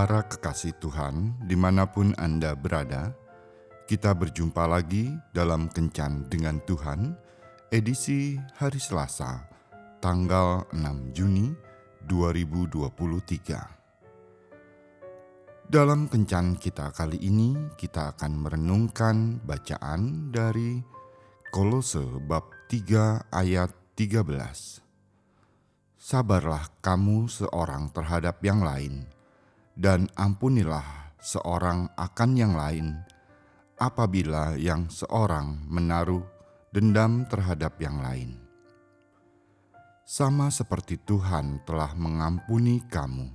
Para kekasih Tuhan, di mana pun Anda berada, kita berjumpa lagi dalam Kencan dengan Tuhan, edisi hari Selasa, tanggal 6 Juni 2023. Dalam Kencan kita kali ini, kita akan merenungkan bacaan dari Kolose bab 3 ayat 13. Sabarlah kamu seorang terhadap yang lain, dan ampunilah seorang akan yang lain, apabila yang seorang menaruh dendam terhadap yang lain. Sama seperti Tuhan telah mengampuni kamu,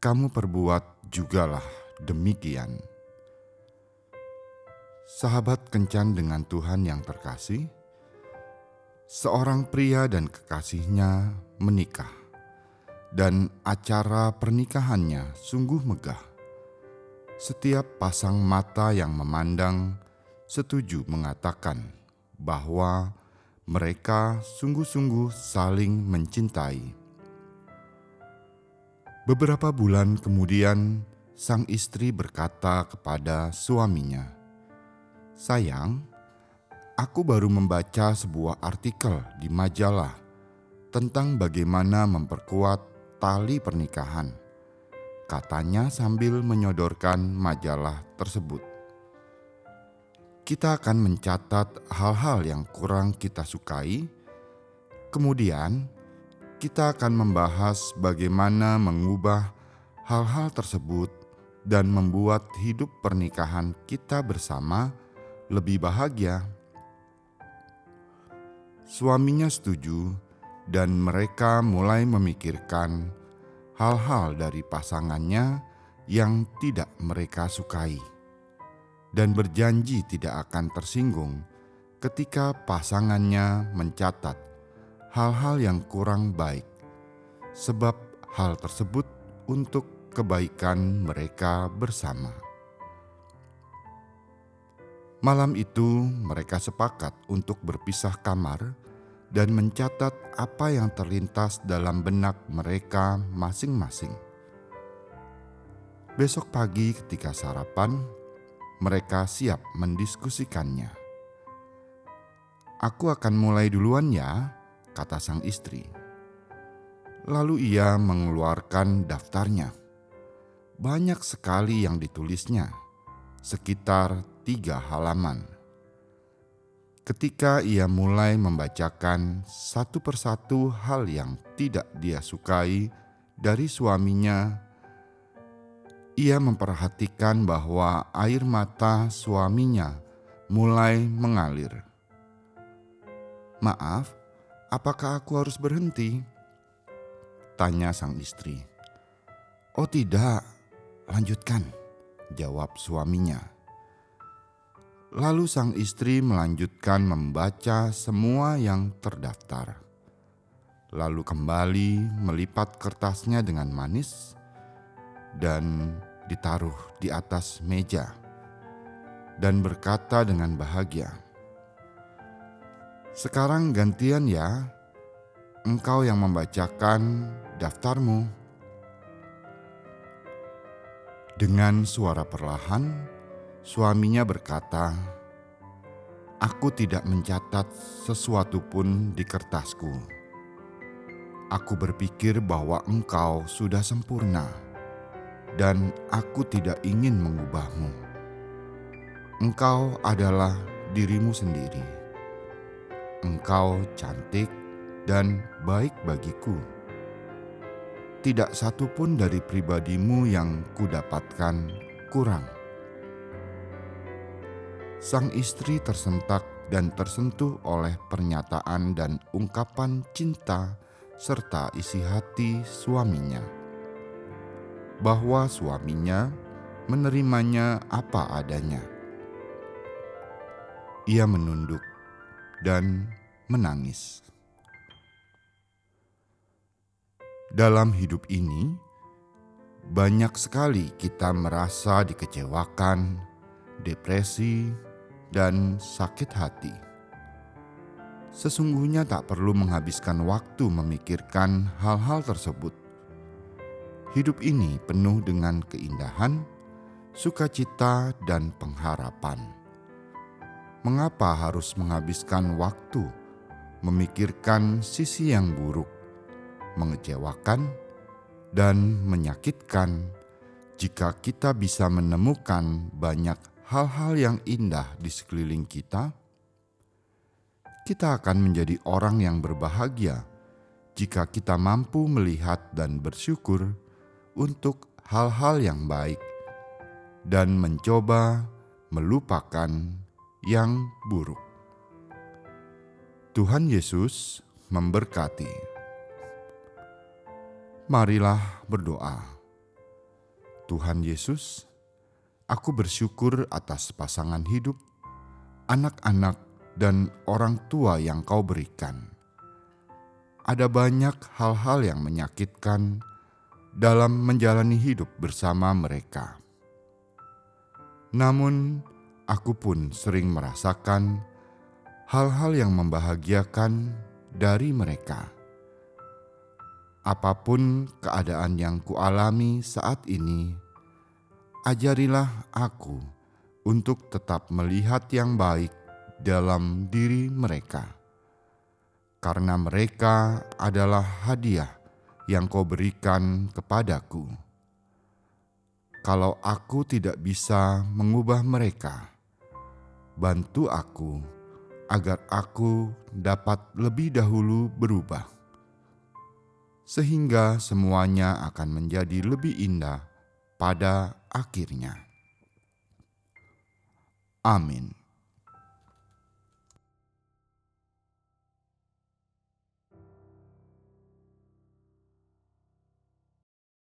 kamu perbuat jugalah demikian. Sahabat kencan dengan Tuhan yang terkasih, seorang pria dan kekasihnya menikah, dan acara pernikahannya sungguh megah. Setiap pasang mata yang memandang setuju mengatakan bahwa mereka sungguh-sungguh saling mencintai. Beberapa bulan kemudian, sang istri berkata kepada suaminya, Sayang, aku baru membaca sebuah artikel di majalah tentang bagaimana memperkuat tali pernikahan. Katanya sambil menyodorkan majalah tersebut. Kita akan mencatat hal-hal yang kurang kita sukai, kemudian kita akan membahas bagaimana mengubah hal-hal tersebut dan membuat hidup pernikahan kita bersama lebih bahagia. Suaminya setuju, dan mereka mulai memikirkan hal-hal dari pasangannya yang tidak mereka sukai, dan berjanji tidak akan tersinggung ketika pasangannya mencatat hal-hal yang kurang baik, sebab hal tersebut untuk kebaikan mereka bersama. Malam itu, mereka sepakat untuk berpisah kamar dan mencatat apa yang terlintas dalam benak mereka masing-masing. Besok pagi, ketika sarapan, mereka siap mendiskusikannya. "Aku akan mulai duluan, ya," kata sang istri. Lalu ia mengeluarkan daftarnya. Banyak sekali yang ditulisnya, sekitar tiga halaman. Ketika ia mulai membacakan satu persatu hal yang tidak dia sukai dari suaminya, ia memperhatikan bahwa air mata suaminya mulai mengalir. "Maaf, apakah aku harus berhenti?" tanya sang istri. "Oh, tidak, lanjutkan," jawab suaminya. Lalu sang istri melanjutkan membaca semua yang terdaftar. Lalu kembali melipat kertasnya dengan manis dan ditaruh di atas meja dan berkata dengan bahagia, "Sekarang gantian ya, engkau yang membacakan daftarmu." Dengan suara perlahan, Suaminya berkata, "Aku tidak mencatat sesuatu pun di kertasku. Aku berpikir bahwa engkau sudah sempurna, dan aku tidak ingin mengubahmu. Engkau adalah dirimu sendiri. Engkau cantik dan baik bagiku." Tidak satu pun dari pribadimu yang kudapatkan kurang sang istri tersentak dan tersentuh oleh pernyataan dan ungkapan cinta serta isi hati suaminya, bahwa suaminya menerimanya apa adanya. Ia menunduk dan menangis. Dalam hidup ini, banyak sekali kita merasa dikecewakan, depresi, dan sakit hati. Sesungguhnya tak perlu menghabiskan waktu memikirkan hal-hal tersebut. hidup ini penuh dengan keindahan, sukacita, dan pengharapan. Mengapa harus menghabiskan waktu memikirkan sisi yang buruk, mengecewakan, dan menyakitkan jika kita bisa menemukan banyak hal-hal yang indah di sekeliling kita? Kita akan menjadi orang yang berbahagia jika kita mampu melihat dan bersyukur untuk hal-hal yang baik dan mencoba melupakan yang buruk. Tuhan Yesus memberkati. Marilah berdoa. Tuhan Yesus, aku bersyukur atas pasangan hidup, anak-anak, dan orang tua yang Kau berikan. Ada banyak hal-hal yang menyakitkan dalam menjalani hidup bersama mereka. Namun, aku pun sering merasakan hal-hal yang membahagiakan dari mereka. Apa pun keadaan yang kualami saat ini, ajarilah aku untuk tetap melihat yang baik dalam diri mereka, karena mereka adalah hadiah yang kau berikan kepadaku. Kalau aku tidak bisa mengubah mereka, bantu aku agar aku dapat lebih dahulu berubah, sehingga semuanya akan menjadi lebih indah pada akhirnya. Amin.